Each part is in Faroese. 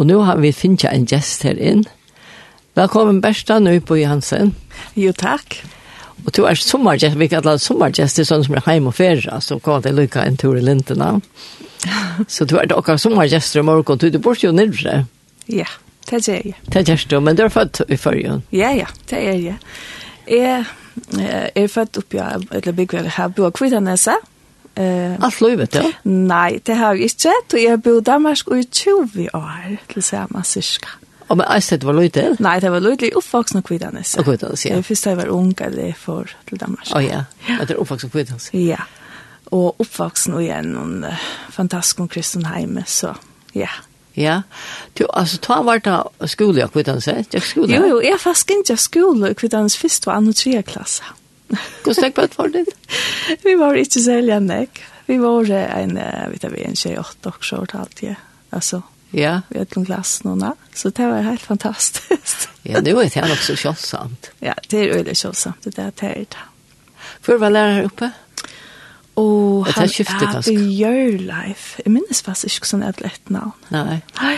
Og nå har vi finnet en gjest her inn. Velkommen Bersta nå på Johansen. Jo, takk. Og du er sommergjest, vi kallar det sommergjest, det er sånn som er hjemme og ferie, så kan det lykke en tur i lintene. Så du er dere sommergjester i morgen, du du bor jo nyrre. Ja, det er jeg. Det er du, men du er født i førjen. Ja, ja, det er jeg. Jeg er født oppi, eller bygger her, bor Kvidanese, Eh, Allt livet, ja? Nei, det har jeg ikke. Og jeg bor i Danmark i 20 år, til sammen, syska. Og men Eisted var løyde? Nei, det var løyde i oppvaksen og kvidanes. Og kvidanes, ja. Først da jeg var ung, eller for til Danmark. Å oh, ja, at det er oppvaksen og kvidanes. Ja, og oppvaksen og igjen noen fantastisk om Kristenheim, så ja. Ja, du, altså, ta var da skole i kvidanes, ja? Jo, jo, jeg faktisk ikke skole i kvidanes først var andre tre klasse. Hvor stekk bøtt for det? vi var ikke særlig enn jeg. Vi var en, vet jeg, en 28 år og så alt, ja. Altså, ja. vi hadde en glass noen, så det var helt fantastisk. ja, det var det nok så kjølsomt. Ja, det er øyelig kjølsomt, det er det er det. Før var lærer oppe? Og han er Bjørleif. Jeg minnes faktisk ikke sånn et lett navn. Nei. Nei.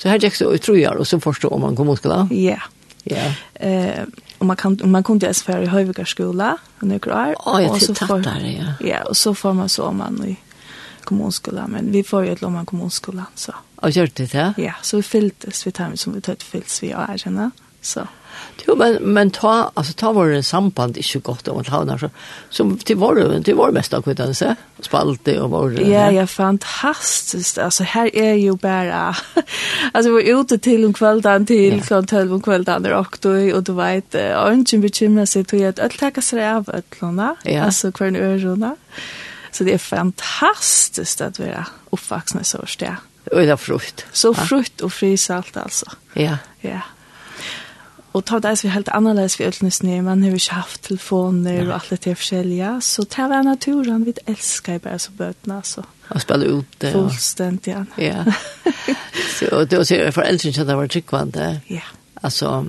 Så her gikk det, utrolig, og så forstår om han kom mot skolen. Ja. Ja. Eh, och man kan man kunde ens för i Höjviga skola och några år. Ja, jag tror tack där ja. Ja, och så får man så om man i kommunskolan, men vi får ju ett lomma kommunskolan så. Och gör det? det? Ja, så vi fylldes vi tar som vi tar ett fylls vi och är Så. Jo, men, men ta, alltså, ta vår samband inte gott om att ha så. Så till vår, till vår mesta kvittelse, spalte och vår... Ja, ja, fantastiskt. Alltså här är ju bara... alltså vi är ute till om kvällen till ja. klockan om kvällen och då, och du vet, och inte bekymra sig till att allt tackar sig av ötlåna, ja. alltså kvar en örona. Så det är fantastiskt att vara uppvaxna så här. Och det är frukt. Så frukt och frisalt alltså. Ja. Ja. Och ta det så helt annorledes vi öllnes ner. Man har ju haft telefoner ja. och allt det förskälliga. Så det var naturen. Vi älskar ju bara så bötna. Så. Och spela ut det. Fullständigt, ja. ja. så, det då ser jag föräldrar att det var tryckvande. Ja. Alltså,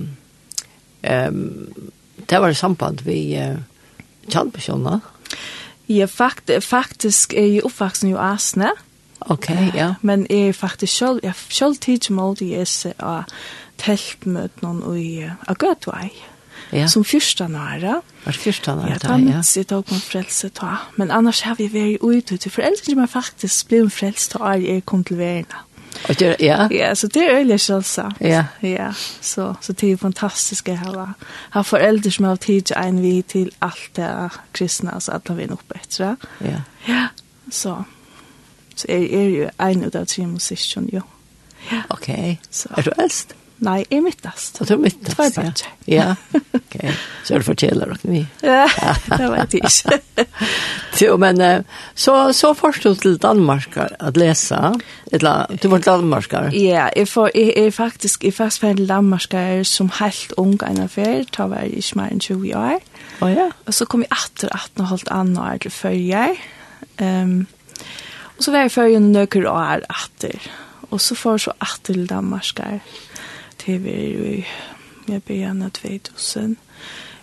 um, det var i samband vi uh, kjallpersoner. Ja, fakt, faktisk er jeg oppvaksen i Asne. Ok, ja. Men jeg er faktisk selv, jeg selv tidsmål til Ese og teltmøtene i Agøtvei. Ja. Som fyrsta nære. Var fyrsta nære, ja. Da minns jeg tog man frelse ta. Men annars har vi vært ute til foreldre som man faktisk ble en frelse ta er jeg kom til verden. Og det, ja. Ja, så det er øyelig selvsagt. Ja. Ja, så, så det er fantastisk å ha, ha foreldre som har tid til en vi til alt det kristne, altså alt har vi nok bedre. Ja. Ja, så. Så er, er jo en av de tre musikken, jo. Ja. Ok, så. er du eldst? Ja. Nei, jeg mittast. Og du mittast, Tvær bætje. Ja, ok. Så er det fortjeller dere mye. Ja, det vet jeg ikke. jo, men så, så først du til Danmark at lese. Eller, du var til Danmark? Ja, jeg, får, jeg, jeg faktisk, jeg faktisk var til Danmark som helt ung en affær. Da var jeg ikke mer enn 20 år. Å ja. Og så kom jeg etter 18 og halvt annet år til førje. Um, og så var jeg førje noen nøkker år etter. Og så får jeg så etter til Danmark. Ja hever i jeg begynne av 2000.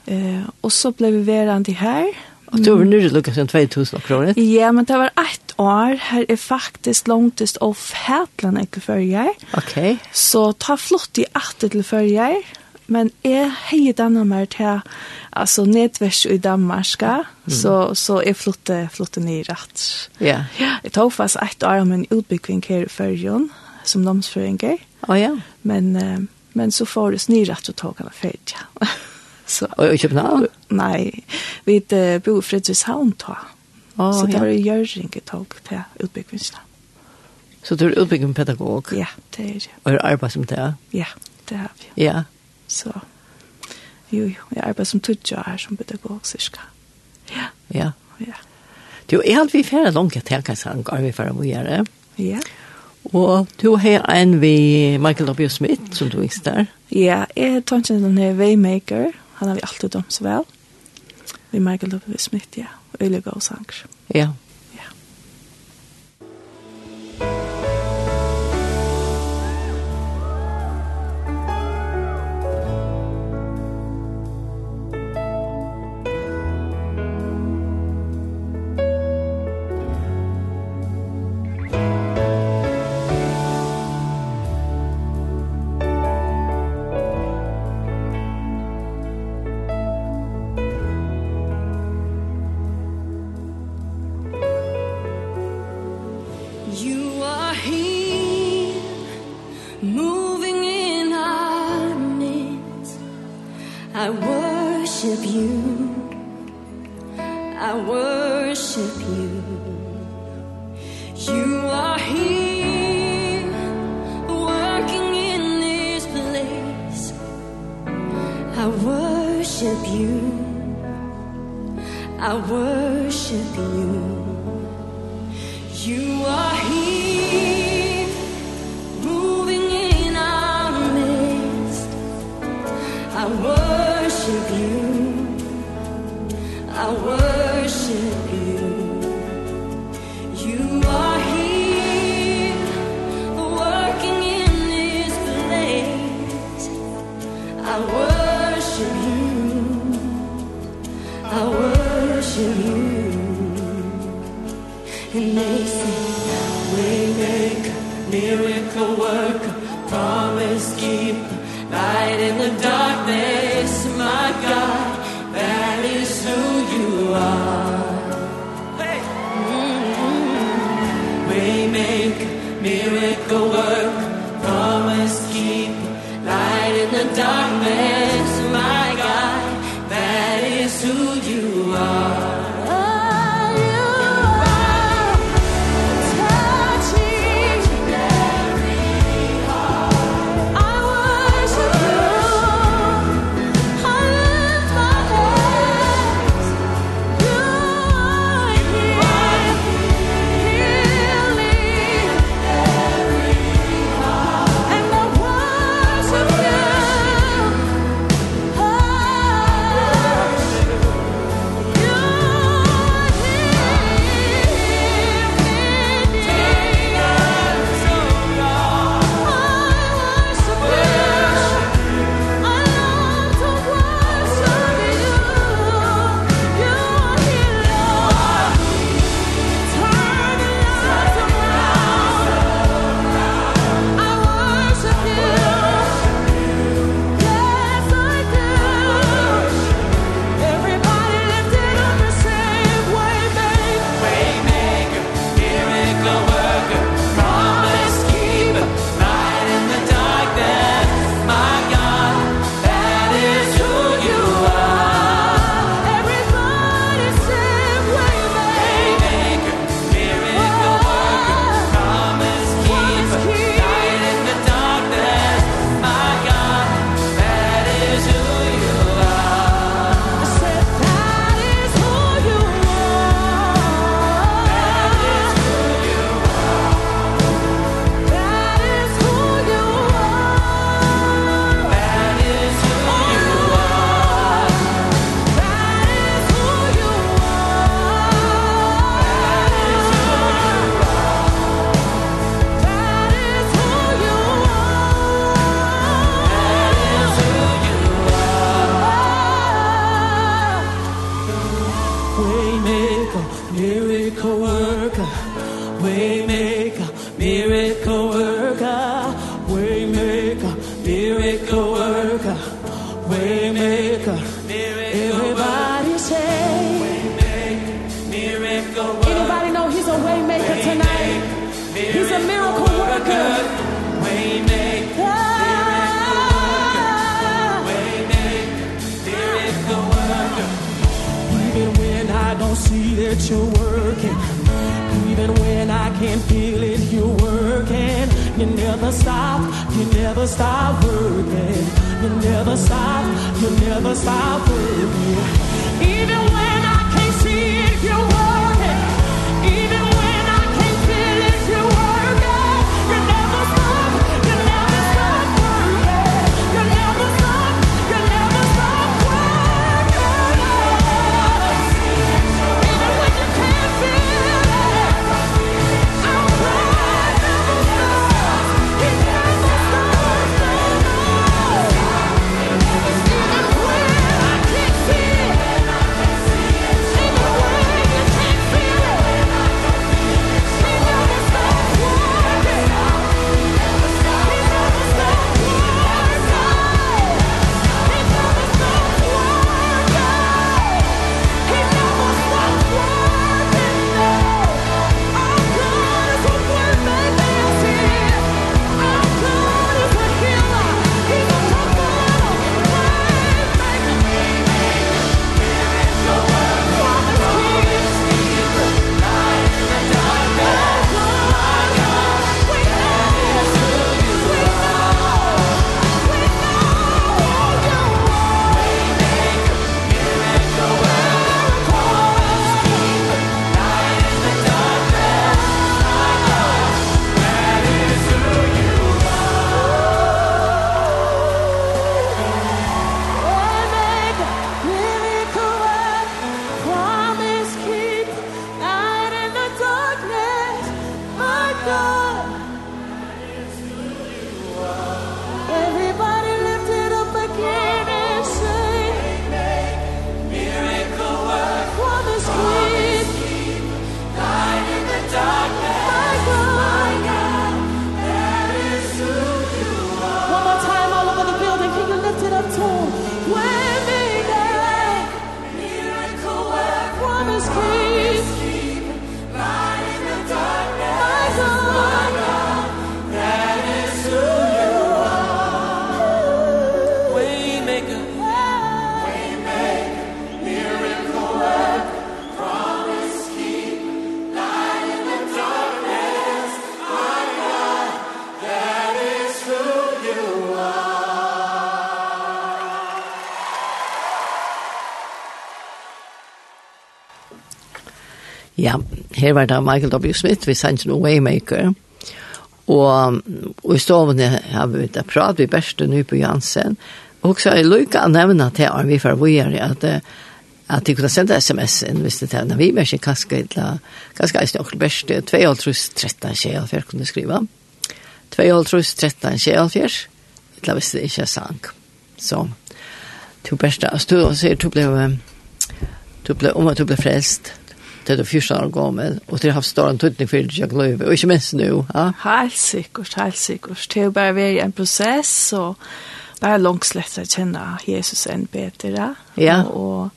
Eh, og så ble vi verande her. Og du var nyrre lukket siden 2000 akkurat? Ja, men det var ett år. Her er faktisk langtest av Fætland ikke før jeg. Ok. Så ta flott i atter til før jeg. Men jeg heier denne mer til altså nedvers i Danmark, mm. så, så jeg flytte, flytte ned rett. Ja. Yeah. Jeg tok fast ett år om en utbygging her i Førjøen, som namnsføringer. Å oh, ja. Men... Eh, Men så får det snirat och tåg av Ja. så. Och i Köpenhamn? Nej, vi uh, bor i Fredrikshavn då. Oh, så ja. där är Jörgen tog till utbyggvinsna. Så du är utbyggd pedagog? Ja, det är det. Och är arbetar som det? Ja, det har vi. Ja. Så, jo, jo, jag arbetar som tudja här som pedagog, cirka. Ja. Ja. Ja. Du, är allt vi färre långt att tänka sig, är vi färre att göra? Ja. Ja. Og du har en vi Michael W. Smith, som du visste der. Ja, jeg tar ikke den her Waymaker. Han har vi alltid dømt så vel. Vi Michael W. Smith, ja. Øyelig god sanger. Ja. miracle worker promise keep light in the darkness my her var det Michael W. Smith, vi sendte noen Waymaker, og, og i stovene har vi da prat, vi beste nå på Jansen, og så er jeg lykke å nevne til Arne, vi for vi er at at de kunne sende sms inn hvis det er når vi mer ikke kanskje etla kanskje eisen okkur best 2.13.24 kunne skriva 2.13.24 etla hvis det ikke er sang. Så to besta altså du sier du ble du ble om at du ble frelst til det første år gammel, og til å ha større en tøtning for det jeg løyve, og ikke minst nå. Ja? Helt sikkert, helt sikkert. Det er jo bare å være en prosess, og bare langt slett å kjenne Jesus enn bedre. Ja. Og, og,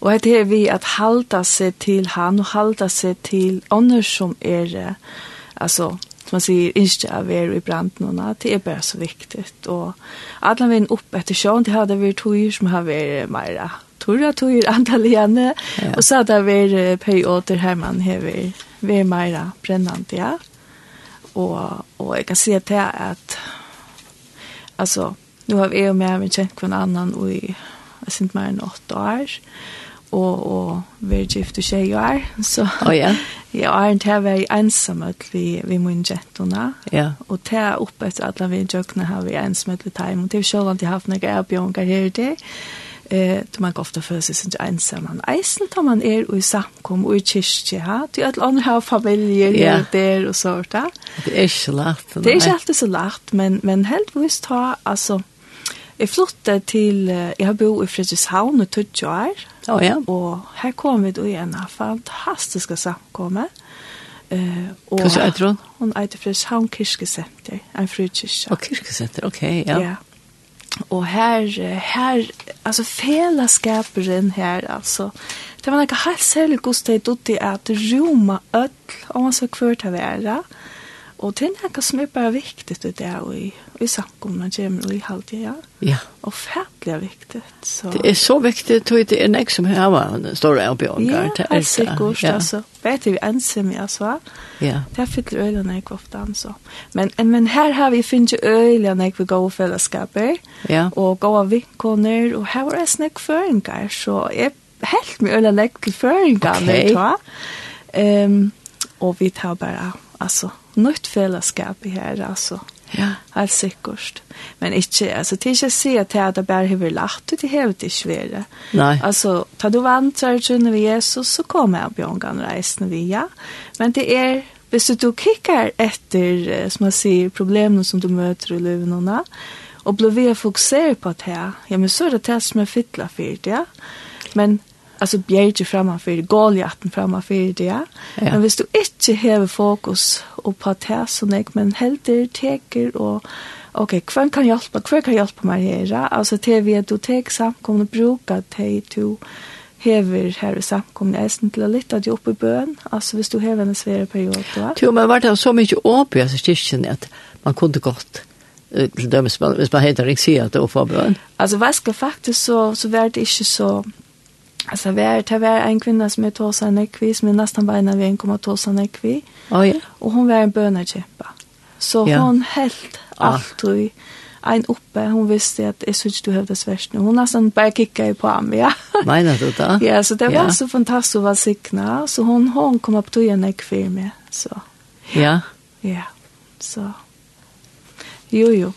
og det er vi at halda seg til han, og halda seg til ånder som er, altså, som man sier, ikke av er i branden, og det er bare så viktig. Og alle vi upp etter sjøen, det hadde vært tog som har vært mer, torra tog antal ja. og så hadde det vært perioder her man hever, vært mer brennende, ja. Og, og jeg kan si til at, altså, nu har vi jo med min kjent kvann annan og i, jeg synes mer enn åtte år, og, og vi er gift og tjej år, så oh, ja. jeg er en til å være ensamhet vi, vi min kjentene, ja. og til oppe etter at vi kjøkkene har vi ensamhet vi time, og til selv om de har haft noen erbjørnger her og der, eh då man ofta för sig sin ensam man eisen tar man er och samkom och i kyrkje ha till alla andra har familjer yeah. där och så där det är inte så lätt det är inte alltid så lätt men men helt visst ha alltså Jeg flyttet til, jeg har bo i Fredrikshavn i 20 år. Oh, ja. Og her kom vi i en fantastisk samkomme. Eh, og, Hva er det? Hun er til Fredrikshavn Kirkesenter, en frukirke. Og oh, Kirkesenter, ok, ja. Ja, och här her, altså fellesskaperen her, altså, det var noe helt særlig god sted ut i at roma öll om man så kvört ha vara og det er noe som är bara viktigt det där och i i samkomna kommer og i halvtid, ja. Ja. Och färdigt viktigt. Så. Det er så viktigt tror jeg, det er nästa som här var stora uppgångar. Ja, det är sikkert. ja. Altså, Vet du, vi ensam jag så. Ja. er fick øyne, jag ofte, altså. Men men her har vi finnet øyne, ölen jag vi gå fällskap. Ja. Og gå av vinkoner, og her var det snack för en gång så jeg helt med øyne, jag til för en gång va. Um, og vi tar bare, altså, nytt fällskap här alltså Ja, helt sikkert. Men ikke, altså, til ikke å si at det bare har lagt, det har vært ikke vært. Nei. Altså, tar du vant til å tjene ved Jesus, så kommer jeg bjørn kan reisende ved, ja. Men det er, hvis du kikker etter, som jeg sier, problemene som du møter i livet nå, og blir vi fokusert på det her, ja, men så er det det som er fytla for det, ja. Men alltså bjerge framför Goliaten framför det. Ja. ja. Men hvis du inte har fokus och på det så jag men helter teker och okej, okay, kvän kan hjälpa, kvän kan hjälpa mig här. Alltså det vi att du tek samkomna bruka det du hever her i samkomne eisen til å lytte deg opp i bøen, altså hvis du hever en svære periode. Jo, men var det så mye åpig i styrkjen at man kunne godt til dømes, hvis man heter ikke sier at det er oppe av bøen? Altså, hva skal faktisk så, så var det ikke så Alltså vi är var en kvinna som är tåsa nekvi, som är nästan bara innan vi en kommer tåsa nekvi. Oh, ja. Och hon var en bönerkämpa. Så ja. hon helt allt och en uppe, hon visste att jag syns du hävde svärst nu. Hon nästan bara kickade på ham, ja. Menar du det? Ja, så det var ja. så fantastiskt att vara sikna. Så hon, hon kom upp till en nekvi med. Så. Ja. Ja, så. Jo, jo.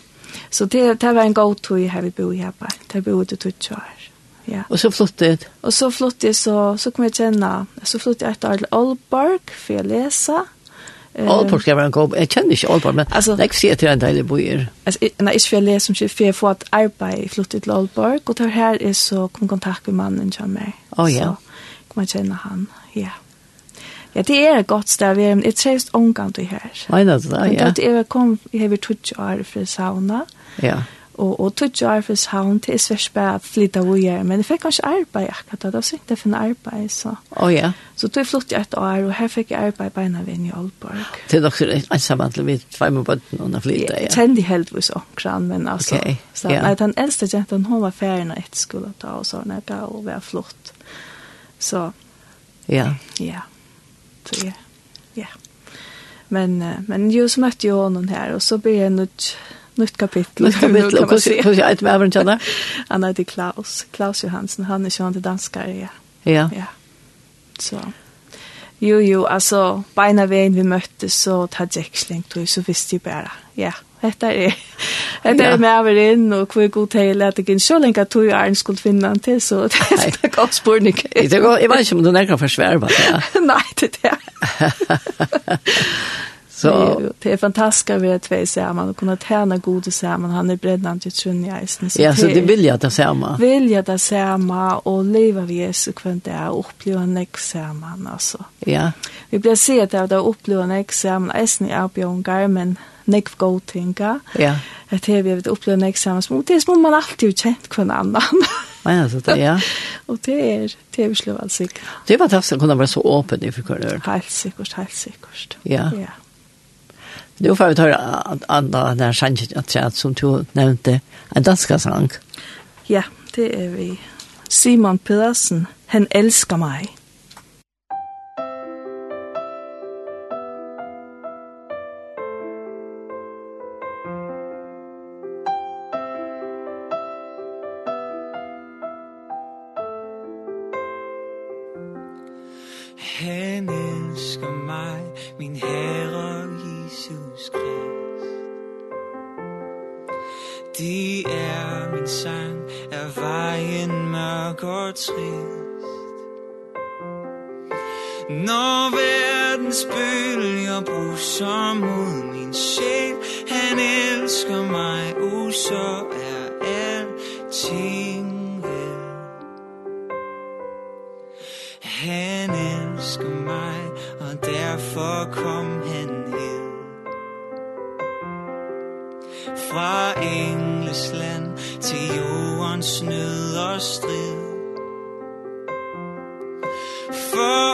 Så det, det var en god tog här vi bor i Hebbar. Det bor det tutsch år. Ja. Og så flyttet. jag. Och så flyttade jag så så kom jag känna. Så flyttade jag efter Aalborg för att läsa. Aalborg skal være en kom. Jeg kjenner ikke Aalborg men altså, jeg ser til en del boer. Alltså när jag skulle läsa som för att få ett arbete flyttet till Aalborg och där här är så kom kontakt med mannen som mig. Oh ja. Så kom jag känna han. Ja. Ja, det är ett gott ställe. Vi är ett trevligt omgång till här. Nej, det är det. Ja. Det är kom, jag har vi tutsch år för sauna. Ja og og tog Jarvis havn til Sverige bare flytta videre, men jeg fikk kanskje arbeid akkurat da, det var sint det finne arbeid, så. Å oh, ja. Så tog jeg flott i et år, og her fikk jeg arbeid beina ved i Aalborg. Det er også en til vi tvei med bøtten og flytta, ja. Jeg kjente heldigvis omkran, men altså, okay. så, ja. nei, den eldste jenten, hun var ferien et skolen da, og så når jeg gav og var flott. Så, ja. Ja, så ja, ja. Men, men jo, så møtte jeg honom her, og så blir jeg nødt nytt kapitel. Nytt kapitel, og hvordan er det med væveren kjenner? Han heter Klaus, Klaus Johansen, han er kjent danskar, ja. Ja. ja. Så. Jo, jo, altså, beina veien vi møttes, så tatt jeg ikke slengt, og så visste jeg bare, ja, dette er det. Dette er med over inn, og hvor god til at jeg ikke så lenge at tog jeg Arne skulle finne han til, så det er et godt spørning. Jeg vet ikke om du nærkere forsvær, bare. Nei, det er det. Så det är fantastiskt att vi är två samman och kunna tjäna gode samman. Han är bredden till trunn i eisen. Ja, så det vill jag ta samman. Vill jag ta samman och leva vid Jesu kvänt det är och uppleva en äck samman. Alltså. Ja. Vi blir se att det är uppleva en äck samman. Eisen är björngar, men nek god tinka. Ja. Att det vi vill uppleva en äck samman. Det är som man alltid har känt kvann annan. Ja, så det, ja. och det är, det är vi slå alltså. Det var fantastiskt att kunna vara så öppen i förkorrör. Helt säkert, helt säkert. Ja. Ja. Nu får vi ta att andra den sanget att jag som du nämnde en danska sang. Ja, det är vi. Simon Pedersen, han älskar mig. de er min sang Er vejen mørk og trist. Når verdens bølger bruser mod min sjæl Han elsker mig, uh, så er alting vel. Han elsker mig, og derfor kom han her. Fra Guds land Til jordens nød og strid. For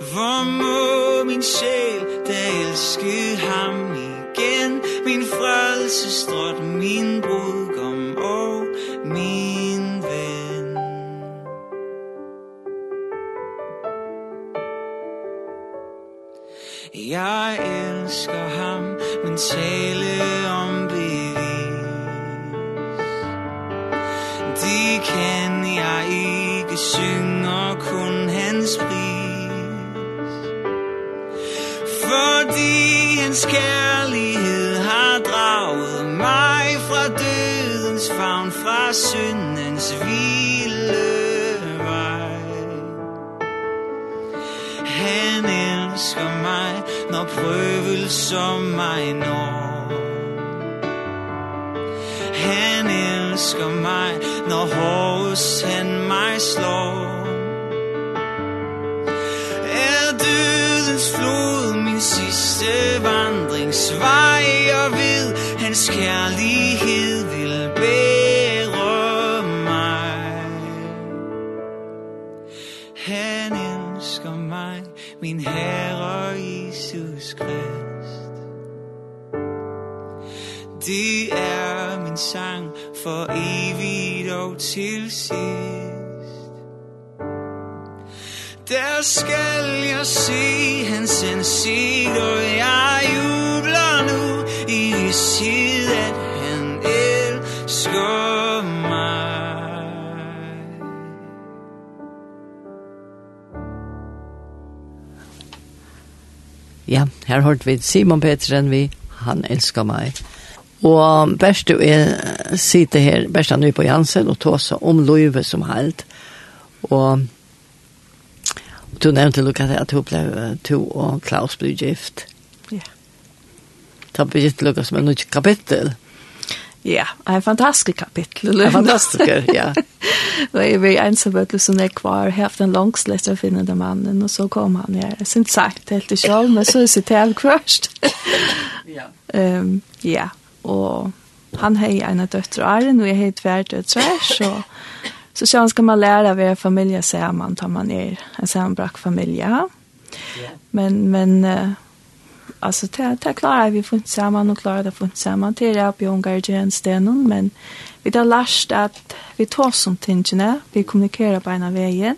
Hvor må min sjæl da elske ham igen? Min frelsestrot, min brud. sider jeg jubler nu i det tid, at han elsker mig. Ja, her hørte vi Simon Petersen, vi han elsker meg. Og best du er sitte her, best han er på Jansen og tåse om løyve som helt. Og Du nevnte, Luka, at du ble to og Klaus ble gift. Ja. Ta Birgitte Luka som en nytt kapittel. Ja, en fantastisk kapittel. En fantastisk, ja. Da er vi ensamhet som jeg kvar, haft en langslett å finne den mannen, og så kom han her. Jeg synes sagt helt i kjall, men så er det til først. ja. Um, ja, og han har en døtter, og jeg har tvær døtter, så... Så så ska man lära vara familj så man tar man är en sambrack familj. Ja. Men men alltså det det klarar vi funnit samman och klarar det funnit samman till det på Ungarien stenen men vi har lärt att vi tar som tingene, vi kommunikerar på ena vägen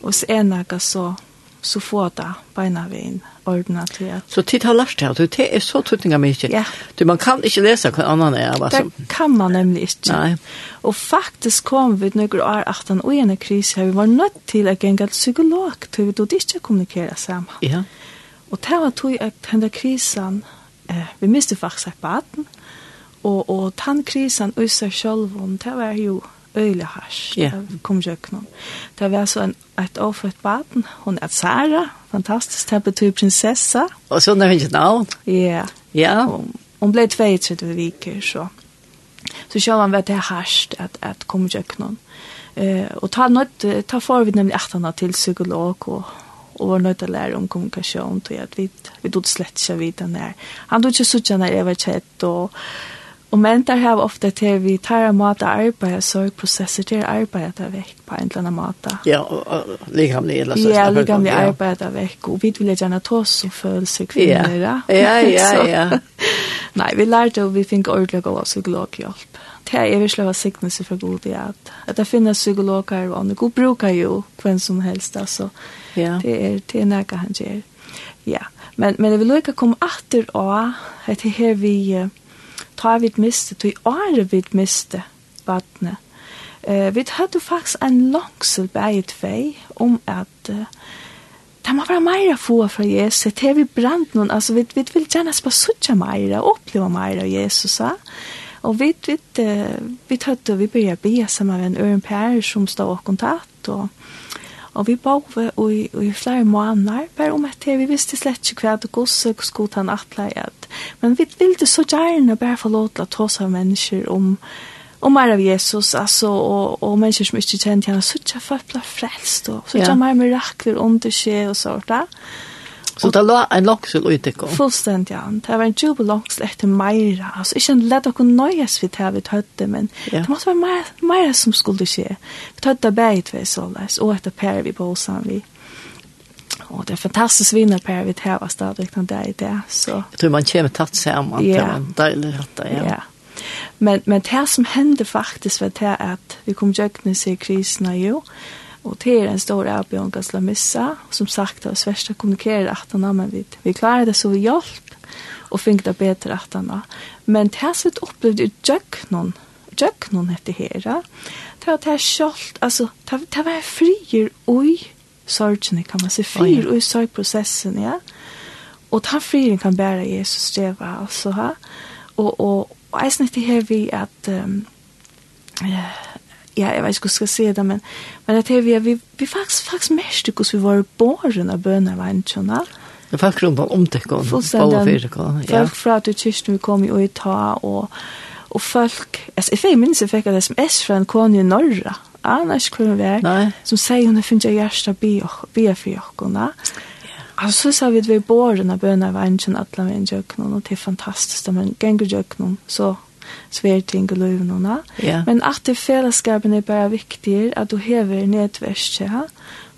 och sen är så så får det på ena vägen ordna til at... Så tid har lært det, og det er så tøtninga mye. Ja. Du, man kan ikke lese hva annan er. Altså. Det kan man nemlig ikke. Nei. Og faktisk kom vi noen år at han og en krise her, vi var nødt til å gjenge til psykolog, til vi døde ikke kommunikere sammen. Ja. Og det var tog at denne krisen, eh, vi miste faktisk et baden, og, og tannkrisen og seg selv, det var jo øyelig hars. Ja. Det kom ikke noen. Det var så en, et overfødt baden. Hun er Sara, fantastisk. Det betyr prinsessa. Og så er hennes navn. Ja. Ja. Hun, hun ble 32 viker, så. Så sjøen han vet det harst at, at kom ikke noen. Eh, og ta, nødt, ta for vi nemlig etter til psykolog og og var nødt til å lære om kommunikasjon, til at vi, vi tog slett ikke vite når. Han tog ikke sånn når jeg var kjett, og Og menn der har ofte til vi tar en måte arbeid, så er prosesser til arbeid der vekk på en eller annen måte. Ja, og og likamlig eller sånn. Ja, likamlig arbeidet er vekk, og vi vil gjerne ta oss og følelse kvinner. Ja, ja, ja. ja. Nei, vi lærte og vi fikk ordentlig å gå psykologhjelp. Det er virkelig hva siktelse for god i at, at det finnes psykologer og andre. God bruker jo hvem som helst, altså. Ja. Det er, det er noe han gjør. Ja, men, men jeg vil ikke komme etter å, det her vi... Uh, tar vi miste, tog åre vi miste vattnet. Uh, vi hadde faktisk en langsel bæget tvei om at uh, det må være mer få fra Jesus, det er vi brant noen, altså vi, vi vil gjerne bare suttje mer, oppleve mer av Jesus, ja. Og vi, vi, uh, vi hadde, vi begynte å be sammen med en øren pære som stod og kontakt, og Og vi bor i, i flere måneder, bare om at vi visste slett ikke hva det gosse hva skulle han atle atleid. Men vi ville så gjerne bare få lov til å ta seg av mennesker om, om mer av Jesus, altså, og, og mennesker som ikke kjente henne, så ikke folk ble frelst, og så ikke ja. mer mirakler under seg og sånt. Ja. Så det var en langsel ut i kom? Fullständigt, ja. Det var en jubel langsel etter Meira. Altså, ikke en lett å kunne nøyes vi til vi tøtte, men ja. det måtte være Meira som skulle skje. Vi tödde berget vi sådär, og etter Per vi på sammen vi. Og det er fantastisk vinner Per vi til tävlar stadig när det är det. Så. Jeg tror man kommer tatt sammen yeah. det en deilig ratta, ja. ja. Men, men det som hände faktiskt var det att vi kom jökna sig i krisen, jo. Ja Och det är en stor avbjörn att slå missa. Som sagt har svärsta kommunikerat att han men vi, vi klarar det så vi hjälp och fick det bättre att han Men det här ser ut ut djöknon. Djöknon heter det här. Det var det här kjolt, alltså det var frier oj sorgen kan man se frier oj sorgprocessen, ja. Och ta frieren kan bära Jesus steva, alltså ha. Och, och, och jag snittar her vi at, um, eh, ja, jeg vet ikke hva jeg skal si det, men, men at her, vi, vi, vi faktisk, faktisk mest hvordan vi var båren av bönar var en journal. Det er faktiskt rundt om det kom, bara för det kom. Ja. Folk fra til kyrkan vi kom i och ta og, og folk, altså, jeg jag minns jag fick ett sms fra en kone i norra, annars kunne vi vara, som sier säger hon finns jag hjärsta be för jockorna. Altså, så sa vi at vi är borren av bönar var en journal, alla med en jöknon och det är fantastiskt, men gänger jöknon, så svære ting i løven og yeah. Men at det fellesskapen er bare viktig, at du hever nedverst, ja.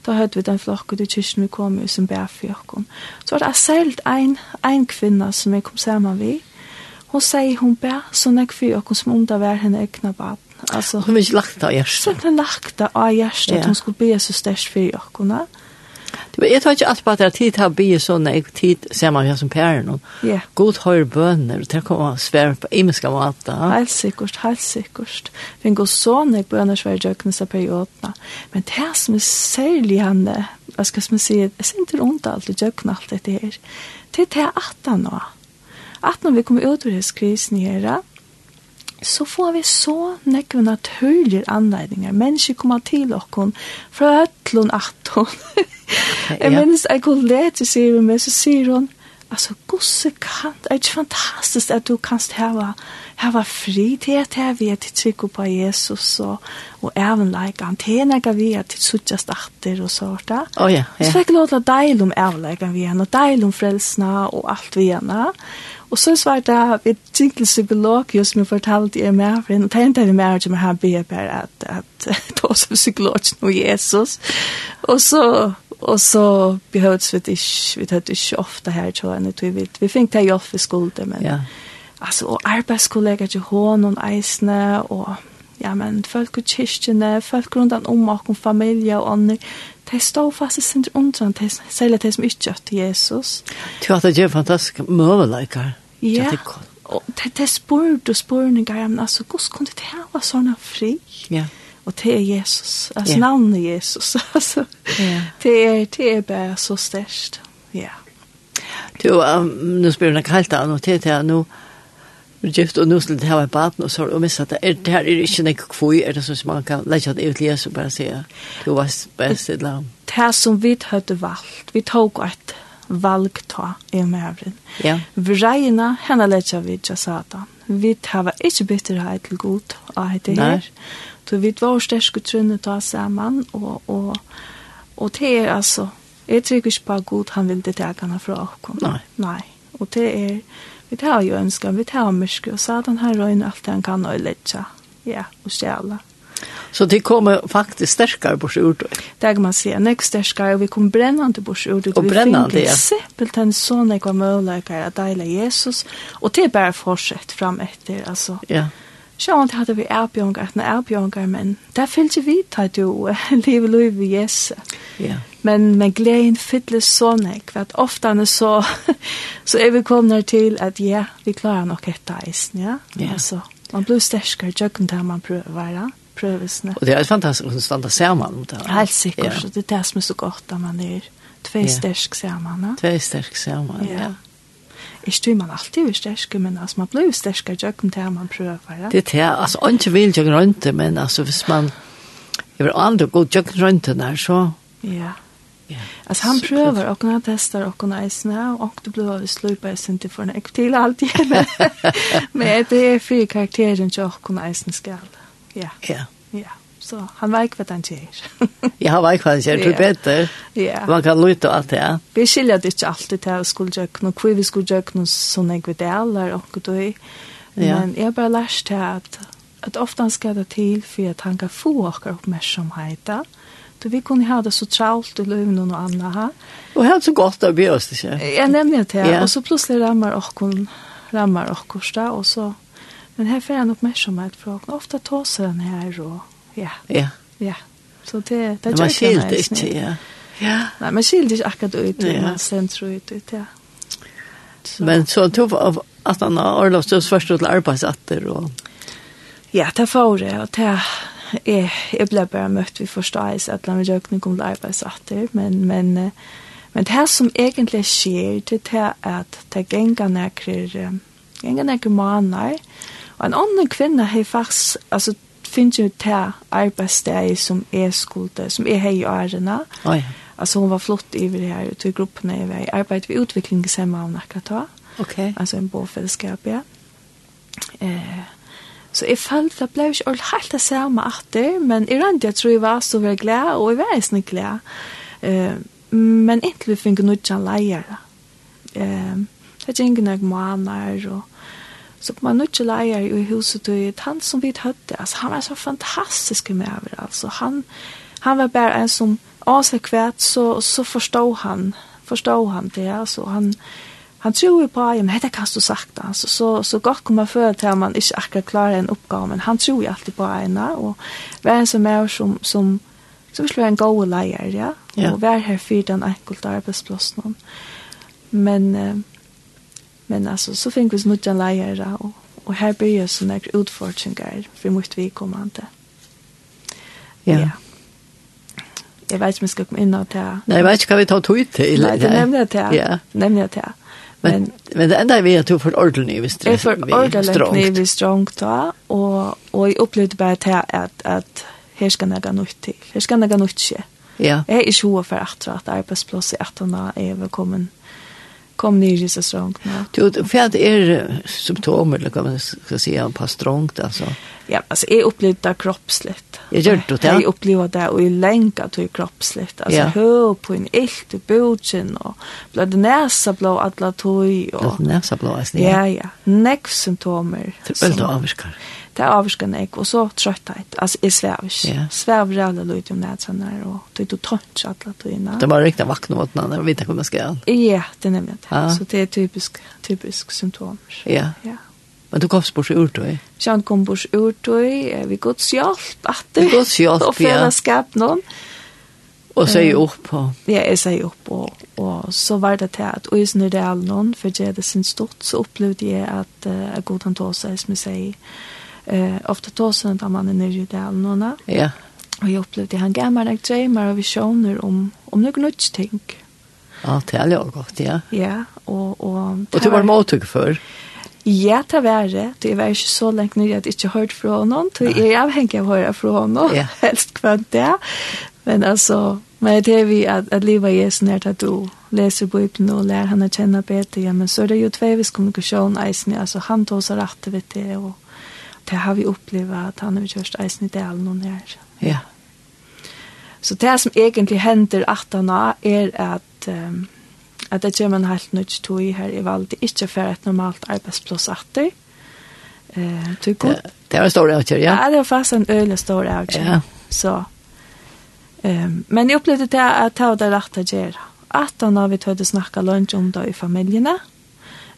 Da hadde vi den flokken til kyrkjen vi kom i som bær for jokken. Så var det særlig en, en kvinne som jeg kom sammen med. Hun sier hun bær sånn jeg for jokken som om det var henne egna bad. Altså, hun hon ikke lagt av hjertet. Sen hon lagt av hjertet ja. at hun skulle be så størst for jokken. Ja Du vet, jeg tar ikke alt på at det er tid til å bli sånn, jeg tid ser man her som pæren, og yeah. god høyre bønner, og det kommer svær på imenska måte. Helt sikkert, helt sikkert. Vi går så jeg bønner svær i døgnesa periodene. Men det som er særlig henne, hva skal man si, jeg ser ikke rundt alt i døgn alt dette her. Det er det at han nå. At når vi kommer ut av hos krisen her, så får vi så nekve naturlige anledninger. Mennesker kommer til oss fra ætlån atton. jeg minnes jeg går lete, sier hun meg, så sier hun, altså, gosse kan, det er ikke fantastisk at du kan hava, hava fri til at jeg vet til trygg på Jesus og, og evenleikene, til en vi vet til suttjast atter og sånt da. Oh, ja, ja. Så fikk jeg lov til å deile om evenleikene vi henne, og deile om frelsene og alt vi henne. Og Og så var det et single psykolog just som jeg fortalte i meg, for det hendte det meg som han ber bare at, at ta som psykolog og Jesus. Og så og så behövdes vi det ikke, vi hørte ikke ofte her, tror jeg, vi, vi, vi fikk det jobb i skulden, men ja. altså, og arbeidskollegaer til hånden, eisene, og ja, men folk og kyrkjene, folk rundt om og familie og andre, de stod fast i sin undran, de, særlig de som ikke gjør Jesus. Du har det gjør fantastisk møveleikker. Ja, og det, det spurt du spørninger, men altså, hvordan kunne det være sånne fri? Ja. Og det er Jesus, altså yeah. navnet Jesus, altså, yeah. det, er, det er bare så størst, ja. Du, um, nu spør jeg kaldt av noe til til, nå, er gift og nå skulle det ha en baden og så har du mistet det er det her er ikke noe kvøy, er det som man kan leggja det ut Jesus, og bare sier du var best i land det som vi hadde valgt vi tok et valg ta i mævren. Ja. Vreina henne letja vi til satan. Vi hava ikkje bitterhet til god av hette her. Så vi var sterske trunne ta saman, og, og, og det er altså, jeg trykker ikke på god, han vil det tegene fra oss. Nei. Nei. Og det er, vi tar jo ønskan, vi tar myrke, og satan har røyne alt han kan og letja, ja, og stjæla. Så det kommer faktiskt sterkere bort ur det. Det kan man säga. nek stärkare og vi kommer brännande bort ur Og Och ja. Vi finner simpelt en sån ekva möjligare att dela Jesus. Och det er bare fortsätt fram efter. Alltså. Ja. Sjån det hade vi erbjöngar, att erbjöngar, men där fyllt vi tar du liv og liv i Jesus. Ja. Men men gleden fyller så for at ofte ofta det så så er vi kommet till att ja, vi klarar nog etter eisen, ja. ja. Alltså man blir stärkare, jag kan ta man prövar. Ja prøvelsene. Og det er fantastisk å stande sammen om det. Helt sikkert, ja. så det er det som er så godt at man er tvei ja. sterk sammen. Tvei sterk sammen, ja. ja. Ikke tror man alltid er sterk, men altså, man blir sterk i jøkken til man prøver. Ja? Det er det, altså, ikke vil jøkken rundt det, men altså, hvis man, jeg vil aldri gå jøkken rundt det der, så... Ja. Ja. Alltså han prövar och han testar och han är snä och det blir av slupa i sin till för en ektil alltid. men det är fyra karaktärer som jag kan ägna skall. Ja. Ja. Ja. Så han vet hva han sier. ja, han vet hva han sier, du bedre. Ja. Man kan lytte og alt det, ja. Vi skiljer det ikke alltid til å skulle gjøre noe, hvor vi skulle gjøre noe sånn jeg vet eller noe du er. Men jeg har bare lært til at, at ofte han skal det til for at han kan få dere oppmerksomhet. da. Så vi kunne ha det så travlt i løven og noe annet her. Og helt så godt det blir oss, ikke? Jeg nemlig det, ja. og så plutselig rammer dere rammer dere, og så Men här får han uppmärksamhet från. Ofta tåsar han här och ja. Ja. Ja. Så det det gör inte. Man inte, ja. Ja. Nej, man skiljer inte akkurat ut i man centrum ut ut, ja. Så. Men så tog av att han har Orlovsdövs första till arbetsatter och... Ja, det får det. Och det är, jag blev bara mött vid förståelse att han rökning kom till arbetsatter. Men, men, men det som egentligen sker, det är att det gänga näkrar, gänga näkrar manar. Og en annen kvinne har faktisk, altså, finnes jo til arbeidssteg som er skulde, som er her i årene. Oh, ja. Altså, hun var flott i det her, til gruppene i vei. i arbeid ved utvikling sammen av akkurat da. Ok. Altså, en båfellesskap, ja. Eh, så jeg følte, det ble ikke alt helt det samme etter, men i rand, jeg tror jeg var så veldig glad, og jeg var ikke glad. Eh, men egentlig fikk jeg noe ikke leier. Eh, det er ikke noen måneder, og Så på man nu inte lejer i huset og ett han som vi hade. Alltså han var så fantastisk med over, alltså. Han han var bara en som avsekvärt så så förstod han förstod han det altså. han han tror på ja men det kan du sagt alltså så så gott kommer för at man inte akkurat klarer en oppgave, men han tror jo alltid på ena och vem som är som som som vill være en god leier, ja och være här for den enkelte arbeidsplassen. Men Men altså, så fikk vi snutt snutja lejare og, og her blir så sånne utfordringer, for mot vi kommande. Ja. ja. Jeg vet ikke om jeg skal komme inn og ta. Nei, jeg vet ikke hva vi tar tog til. Nei, det nämnde jag till. Ja. Nämnde jag till. Men, men det enda er vi at du får ordentlig vi strångt. Jeg får ordentlig vi strångt då. Och, och jag upplevde bara at att, att här ska något nytt Her skal jeg gå nytt ske. Ja. Jeg Jag är inte huvud för att arbetsplats i att hon är välkommen kom ner i så strångt. Du, för att är symptom eller kan man ska säga en par strångt alltså. Ja, alltså är upplevt där kroppsligt. Jag gör det. Jag upplever det och i länka till kroppsligt. Alltså ja. hör på en ilt i bogen och blöd näsa blå alla toj och näsa blå. Ja, ja. Neck symptomer. Det är väl då avskar. Ja det er avskan jeg, og så trøtthet, altså jeg svev ikke. Yeah. Svev rævlig løyt om nætsønner, og det er jo tønt alle tøyene. Det var riktig vakne mot den, jeg vet ikke om jeg skal gjøre. Ja, det er nemlig det. Ah. Så det er typisk, typisk symptomer. Ja. Yeah. ja. Men du kom bort ur tøy? Sjøen kom bort urtøy, vi gått hjelp, at det. Vi gått hjelp, ja. Og fellesskap noen. Og så er opp på? Ja, jeg sier opp, og, og så var det til at og i noen, for jeg det sin stort, så opplevde jeg at uh, god han tog seg, som jeg sier, eh, ofta tåsen tar man ner i delen och när. Ja. Och jag upplevde han gav mig drömmar och visioner om, om något nytt ting. Ja, det är jag gott, ja. Ja, och... Och, och du var mottog för? Ja, det var det. Det var ikke så lenge nere at jeg ikke hørte fra noen. Det er avhengig av å høre fra noen, ja. helst kvant det. Men altså, men det er vi at, at livet er sånn at du leser Bibelen og lærer henne å kjenne bedre. Ja, men så er det jo tveivis kommunikasjon eisen. Altså, han tog seg rett ved det, og det har vi upplevt at han har kjørst eisen i delen og nær. Ja. Så det som egentlig hender at han er at um, at det kommer en helt nytt tog her i valget, ikke for et normalt arbeidsplass atter. Eh, det, det var en stor avgjør, ja? Ja, det var fast en øyelig stor avgjør. Ja. Så, um, men jeg opplevde det at det var det rett å gjøre. At han har vi tøyde snacka lunch om det i familiene.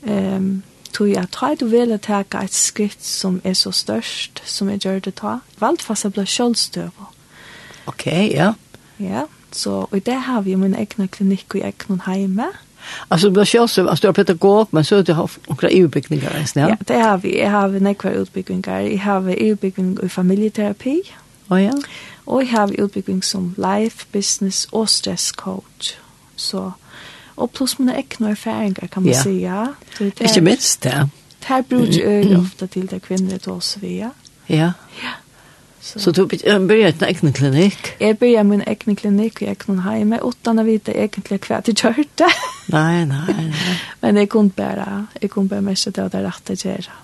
Um, tog at ta du vil ta et skritt som er så størst som jeg gjør det ta, valgfast jeg ble kjølstøv. Ok, ja. Ja, så og det har vi min egna klinikk og egna heime. Alltså det blir kjølstøv, alltså du har pedagog, men så du har noen EU-bygninger, ja? Ja, det har vi. Jeg har nekvar utbygninger. Jeg har EU-bygning i familieterapi. Å oh, ja. Og jeg har utbygging som life, business og stress coach. Så og pluss mine egne erfaringer, kan man ja. säga. Det, det Ikke minst det. Det her bruker øl ofte til det kvinner til oss vi, ja. Ja. ja. Så, så du begynner en egen klinikk? Jeg begynner min egen klinikk og egen hjemme, uten å vite egentlig hva jeg gjør det. nei, nei, nei. Men jeg kunne bare, jeg kunne bare mest det var det rette å gjøre.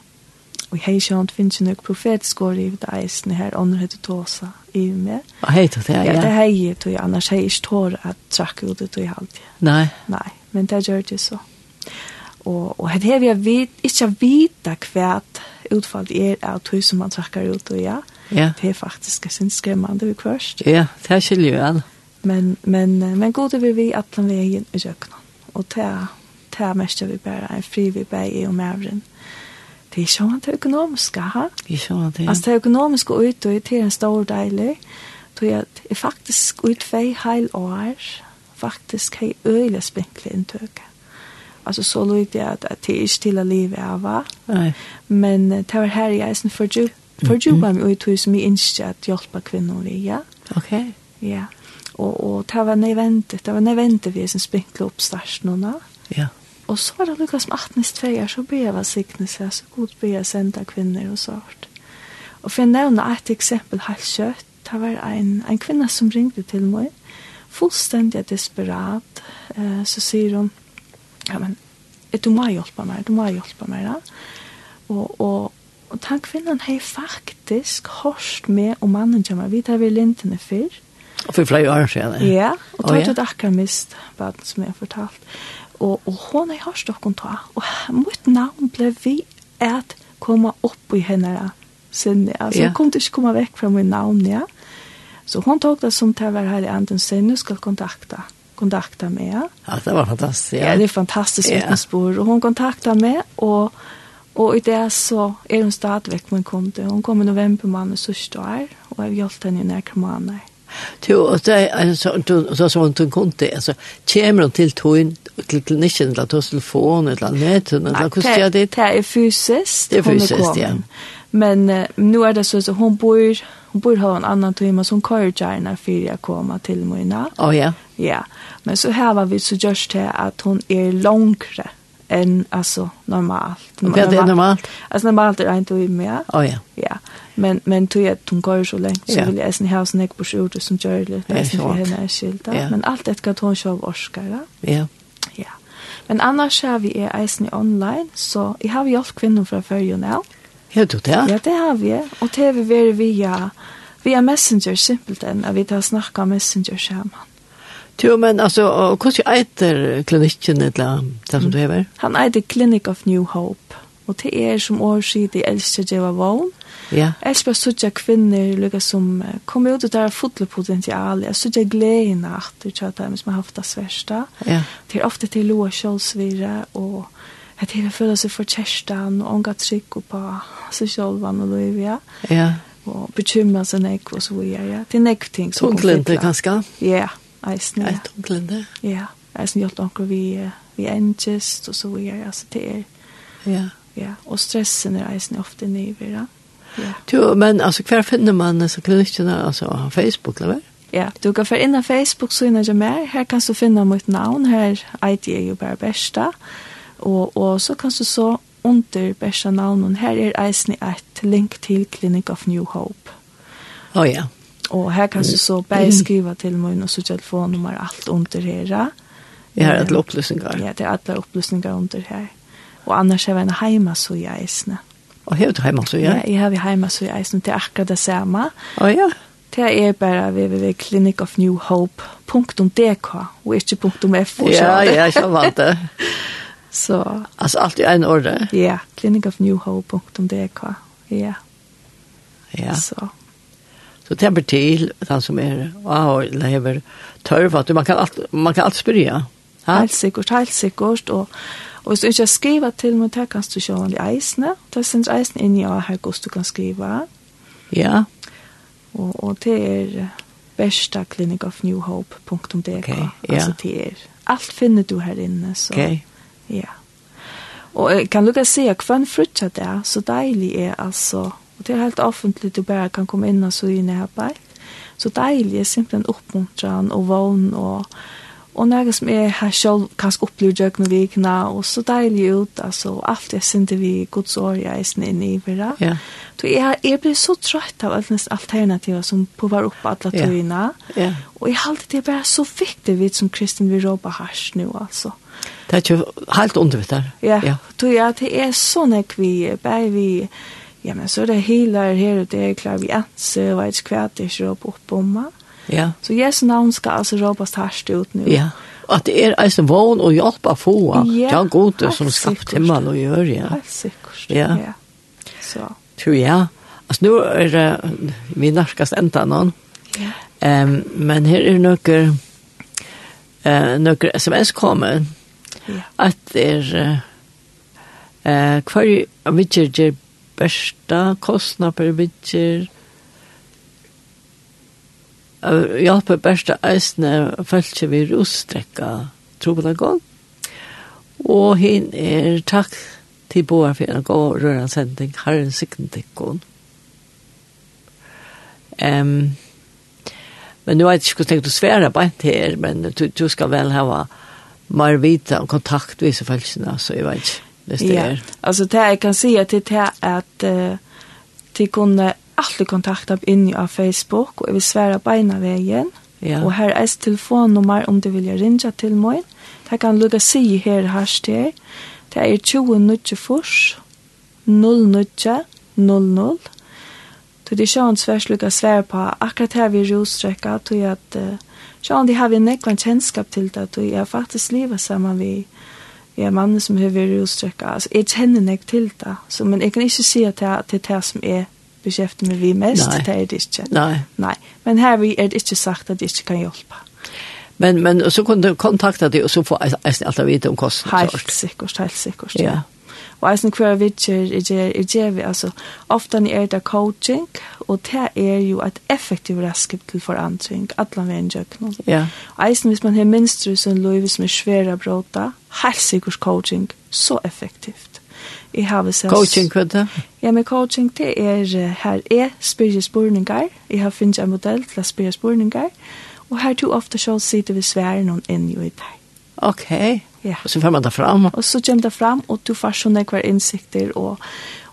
Og hei sjant finnes jo nok profetisk år i det eisen her, ånder heter Tåsa i meg. Og hei tog det, ja. Ja, det hei jeg tog, annars hei ikke tår at trakke ut det tog alltid. Nei. Nei, men det gjør det så. Og, og hei har vi vet, ikke vita hva utfallet er av tog som man trakker ut og ja. Ja. Det er faktisk sin skremmende vi kvørst. Ja, det skiljer jo alle. Men, men, men god er vi at den veien i jøkkenen. Og det er mest vi bare en fri vi bare i og med vi ser det økonomiske ha? Vi ser det. Altså det økonomiske ut utøy til en stor deilig. Tror jeg er faktisk ut vei heil år, faktisk hei øyelig spinkelig inntøk. Altså så lyk jeg at, at det ikke til å livet av, va? Nei. Men det var her jeg er for fordjupa mm -hmm. meg utøy som jeg ønsker at hjelpa kvinner vi, ja. Ok. Ja. Og, og det var nødvendig, det var nødvendig vi som spinkelig oppstart nå. Ja. Ja Og så var det Lukas som attnis tveier, så ber jag signelse så god ber jag sända kvinnor och sånt. Og for jag nämner et eksempel helt kjøtt, Det var en, en kvinne som ringte til meg, fullstendig desperat. Eh, så sier hun, ja men du må hjelpe meg, du må hjelpe meg, da. Og, og, og den kvinnen har faktisk hørt med om mannen til meg, Vi tar vi lintene før. Og for flere år siden? Ja, og tog oh, ja. akkurat mist, bare som jeg har fortalt og, og hon er hørst okken ta, og mitt navn ble vi at komme opp i henne sinne, altså yeah. hun kunne ikke komme vekk fra min navn, ja. Så hon tog det som til å være her i anden sinne, skal kontakta, kontakta meg. Ja, ja det var fantastisk. Ja, ja det er fantastisk yeah. vittnesbord, og hun kontakta meg, og, og i det så er hun stadigvæk min kunde, hun kom i november måned sørste år, og jeg har hjulpet henne i nærkere måneder. Jo, og det er så hun tog kun det, altså, kommer hun til togjen, til klinikken, eller til telefon, eller netten, eller hvordan gjør det? Det er fysisk, det er fysisk, ja. Men uh, nu er det så att hon bor hon bor ha en annan timme som kör gärna för jag komma till Moina. Ja. Oh, ja. Ja. Men så här var vi så just det att hon är långre än alltså normalt. Men det är normalt. Alltså normalt är inte i mer. Ja ja. Ja. Men men tog jag att hon går så länge så vill jag äta en house neck på sjut som gör det. Det är så henne skilta. Men allt det kan hon själv orska. Ja. Ja. Men annars har vi är isen online så jag har hjälpt kvinnor från förrjun nu. Ja, du det? Ja, det har vi. Och det har vi varit via, via Messenger simpelt än. Vi tar snacka Messenger samman. Jo, men altså, hvordan eiter klinikken eller det som du hever? Han eiter Clinic of New Hope. Og det er som årsid i Elsker Djeva Vån. Ja. Elsker suttja kvinner lukka som kommer ut og der fotle potensial. Jeg suttja gledene at du tja dem som har haft det sversta. Ja. Det er ofte til loa kjølsvire, og at det føler seg for kjerstan og unga trygg på seg kjolvan og løyvia. Ja. Og bekymra seg nek og så videre. Det er nek ting som kommer til. Kanskje? Ja. Yeah eisen, ja. Et? Ja, eisen gjort onkel vi, vi engest, og så videre, altså det er, ja. ja, og stressen er eisen ofte nivere, ja. Jo, men altså, hver finner man disse klinikkene, altså, på Facebook, eller hva? Ja, du kan fyrir inn av Facebook, så innan jeg mer, her kan du finne mitt navn, her ID er jo bare Bersta, og, og så kan du så under Bersta navn, her er eisen et link til Clinic of New Hope. Å oh, ja, Og her kan du så bare skriva til min og så telefonnummer alt under her. Jeg har alle opplysninger. Ja, det er alle opplysninger under her. Og annars har vi en heimasøya eisne. Og har du heimasøya? Ja, jeg har vi heimasøya eisne. Det er akkurat det samme. Å ja. Det er bare www.clinicofnewhope.dk og ikke .f. Ja, ja, jeg har vant det. Så. Altså alt i en ordet? Ja, clinicofnewhope.dk. Ja. Ja. Så. Så det blir til den som är wow lever törvat man kan alt, man kan alt spørre, Ja? Helt sikkert, helt sikkert Og, Og hvis du ikke skriver til meg, det kan du sjå i eisene. Det synes eisene inni av her hvordan du kan skrive. Ja. Og, og det er versta clinicofnewhope.dk. Okay, ja. Altså det er, alt finner du her inne. Så, okay. Ja. Og jeg kan lukka se hva en frutja det er, så deilig er altså Og det er helt offentlig du bare kan komme inn og så inn i arbeid. Så deilig er simpelthen oppmuntran og vogn og og noe som jeg har selv kanskje opplevd døgn og vikna, og så deilig ut, altså, alt jeg synes vi gods år jeg er inn i hverandre. Ja. Så jeg, jeg blir så trøtt av alle alternativer som påvar opp alle tøyene, ja. ja. og jeg halte det bare så viktig vidt som Kristin vil råbe hars nå, altså. Det er ikke helt undervitt der. Ja, ja. Så, ja det er sånn jeg vi, bare vi, ja, men så er det helar her og der, klar vi anser, og et kvært ikke råp opp om meg. Ja. Så Jesu navn skal altså råpes harst ut nå. Ja, og at det er eisen vågen og hjelp av få, ja, ja gode som skapt himmel og gjør, ja. Helt sikkert, ja. ja. Så. Tror jeg. Altså nå er det, vi nærkast enda noen. Ja. Um, men her er noen uh, noen sms kommer, ja. at det er, uh, uh, hver, vi gjør bästa kostnad per bitcher ja på bästa äsne fältje vi rosträcka tror på det gång och hin är tack till båda för en god röra sändning har en ehm men nu har jeg ikke tänkt att svære på en her, men du, du skal vel ha mer vita om kontakt med så fältjena så jeg vet ikke hvis det ja. er. Altså det jeg kan si till det er at uh, till kunde alla kontakta inn på Facebook og jeg vil svære beina vägen. Ja. Og her er et telefonnummer om du vil ringe til meg. Det kan lukke si her här hashtag. Det er 20 nutje fors 0 nutje 00. Så det är sjön svärs lukka svär på akkurat her vi rossträcka. Tror jag att uh, sjön de har vi en nekvann kännskap till det. Tror jeg faktisk livet sammen vid Ja, er mannen som har vært utstrekket. Altså, jeg kjenner nek til det. Så, men jeg kan ikke si at det, det er det som er beskjeftet med vi mest. Nei. Det er det ikke. Nei. Nei. Men her er det ikke sagt at det ikke kan hjelpe. Men, men så kunne du kontakta deg og så få alt å vite om kostnader. Helt sikkert, helt sikkert. Ja. ja og eisen hver vidtjer er gjer, er gjer vi, altså, ofte er det coaching, og det er jo et effektivt raskip til forandring, atlan vi en jøknum. Ja. Og eisen, hvis man har minstru sin loiv som er svære bråta, helt sikkert coaching, så effektivt. Jeg har vi sett... Coaching, hva det? Ja, men coaching, det er, her er spyrje spurningar, jeg har finnet en modell til å spyrje spurningar, og her to ofte sjål sitter vi sværen og inn i det. Okej. Okay. Ja. Og så får man det fram. Og så kommer det fram, og du får sånne hver innsikter, og,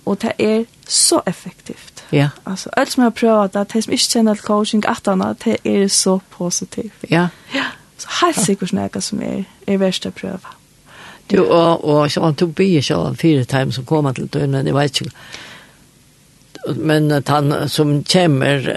og det er så effektivt. Ja. Altså, alt som jeg har prøvd, det er som ikke kjenner til coaching, at annet, det er så positivt. Ja. Ja. Så helt sikkert sånn jeg som er, er verst å prøve. Du, og, og så sånn, du blir ikke av fire time som kommer til døgnet, jeg vet ikke. Men at han som kommer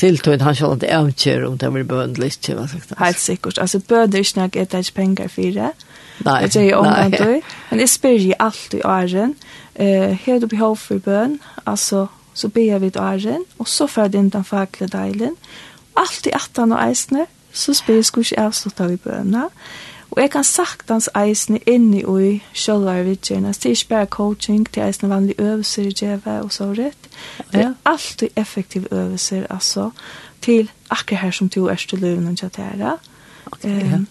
til tøyen, han skal ikke avkjøre om det blir bøndelig. ikke hva sagt. Helt sikkert. Altså, bøndelig er ikke noe etter penger fire. Ja Nei. Det er du. Men jeg spør jo alt i åren. Uh, har du behov for bøn, altså, så ber jeg vidt åren, og så får jeg inn den faglige deilen. Alt i 18 og eisene, så spør jeg skulle ikke avslutte vi bønene. Og jeg kan saktans eisene inni i sjølva i. Det er ikke bare coaching, det er eisene vanlige øvelser i djeva og så rett. Det er alltid effektive øvelser, altså, til akkurat her som du er til løven og kjattere. Okay, ja. Um,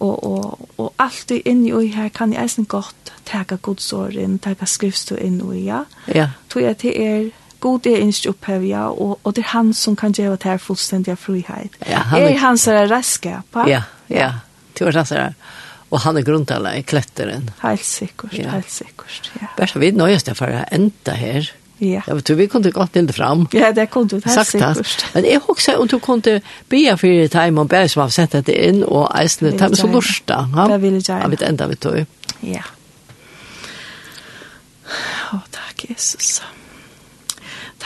og, og, og alt i inni og her kan jeg eisen godt teka godsår inn, teka skriftstå inn og ja. Ja. Tror jeg til er god er ikke opphevja, og, og det er han som kan gjøre det her fullstendige frihet. Ja, han er, er han er redskap. Ja, ja. Det var han er. Og han er grunntallet i kletteren. Helt sikkert, ja. helt sikkert, ja. Bare så vidt nøyest for å enda her. Ja Ja. Ja, du vi kunde gått inte fram. Ja, det kunde du helt säkert. Men jag också och du kunde be för det time och bärs var sätta det in och eisne time så lusta. Ja. Det vill jag. Men det ända vi tog. Ja. Åh, tack Jesus. Ja.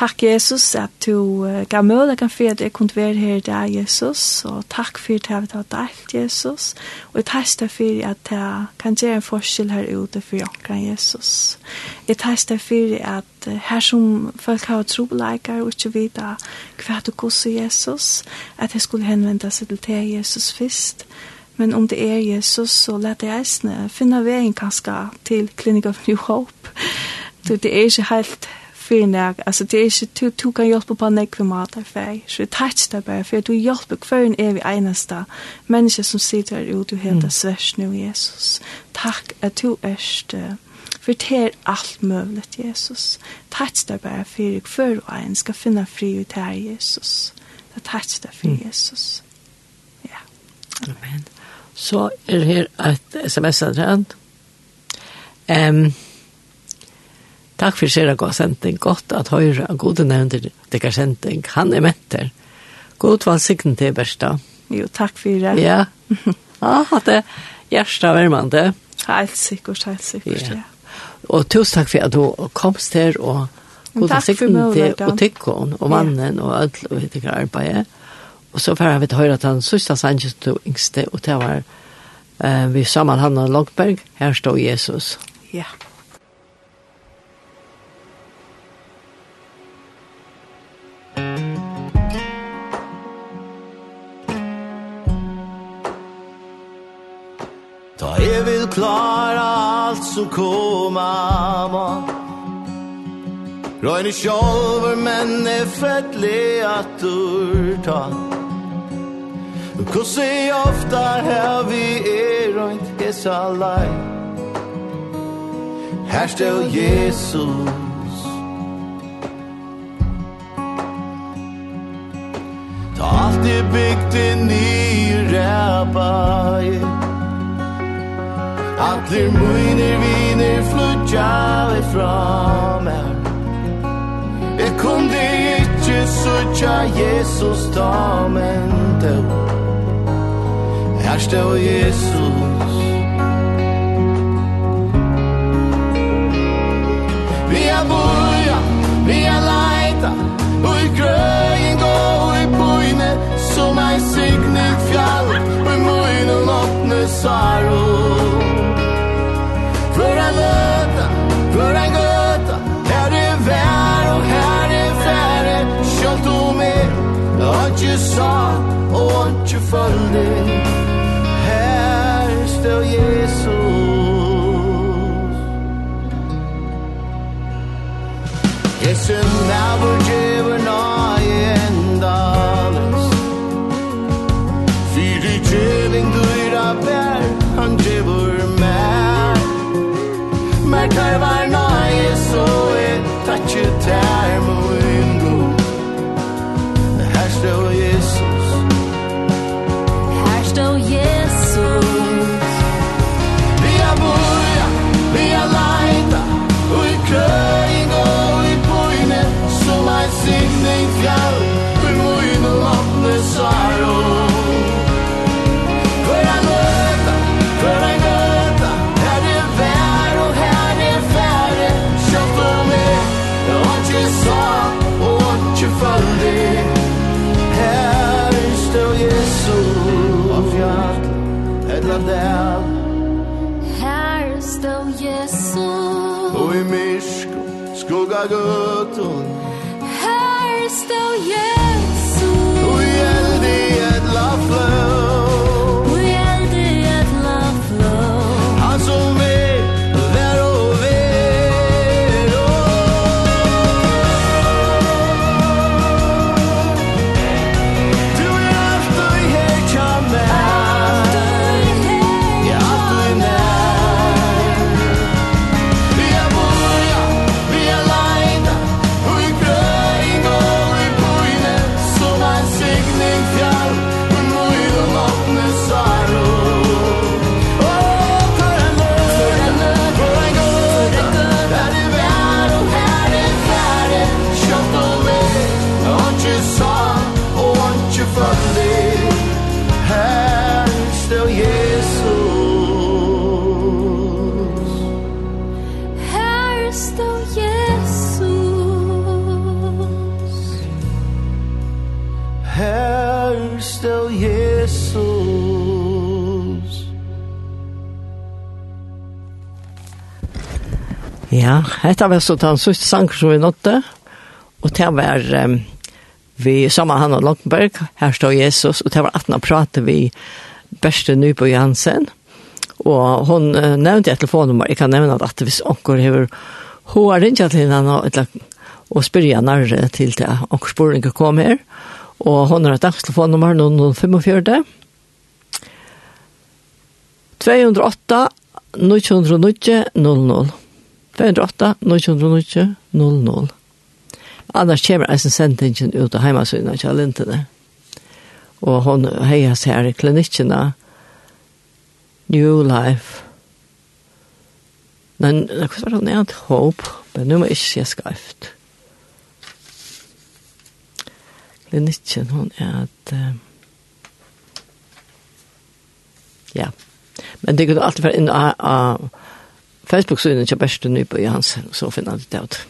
Takk Jesus at du uh, gav mødleggen for at jeg kunne være her i dag, Jesus. Og takk for at jeg har delt, Jesus. Og jeg tester for at jeg kan gjøre en forskjell her ute for dere, Jesus. Jeg tester for at uh, her som folk har trobeleikere og ikke vet hva du koser, Jesus, at jeg skulle henvende seg til deg, Jesus, først. Men om det er Jesus, så lette jeg eisene finne veien kanskje til Clinic of New Hope. Det er ikke helt för när alltså det är ju du du kan hjälpa på näck för mat där för så touch där bara för du hjälper kvön en evig enasta människa som sitter ut du helt mm. svärs nu Jesus tack att du är uh, Fortell alt møvlet, Jesus. Takk deg bare for jeg før og en skal finne fri ut her, Jesus. Det er takk deg for Jesus. Ja. Amen. Så er her et sms-adrent. Um, Takk for sere god sending. Godt at høyre av gode nevner dekker sending. Han er metter. God valgsikten til Bersta. Jo, takk for det. Ja. Ja, at det er hjertet vermande. Helt sikkert, helt sikkert, ja. Og tusen takk for at du komst her og god sikten til og tykkon og mannen og alt og hitt ikke arbeidet. Og så får vi til høre at han sørste sannsyn til yngste, og til var uh, vi sammen han og Longberg. Her står Jesus. Ja. Yeah. Ta jeg vil klara alt som koma må. Røyne sjolver, men er fredelig at ur ta. Kossi ofta her vi er røynt hesa lei. Her stå Jesus. Ta alt i bygd i ny ræpa i Atler muiner viner flutja vi fra meg Jeg kunde ikkje sutja Jesus da men då Her stod Jesus Vi er boja, vi er leita Ui grøyen gå i boine Som ei signet fjall Og i munnen åpne saro you saw or ont you følde Chicago Hetta var så den siste sangen som vi nådde, og det var um, vi sammen med Hanna Langenberg, her står Jesus, og det var 18 pratet vi Berste Nybo Jansen, og hon uh, nevnte et telefonnummer, jeg kan nevne at hvis onker hever hun har ringt til henne og, og spyrja nærre til det, onker sporinger kom her, og hon har et dagstelefonnummer 0045, 208 909 00. 208 909 00. Annars kommer eisen sendingen ut av heimasynene til Lintene. Og hon seg her i klinikkene New Life. Men det var hon et håp, men nu må jeg ikke se skreft. Klinikken, hon er at... Uh, ja, men det kunne alltid være inn av... Uh, Facebook-synet til Bersten Nybo Jansen, så finner jeg det ut.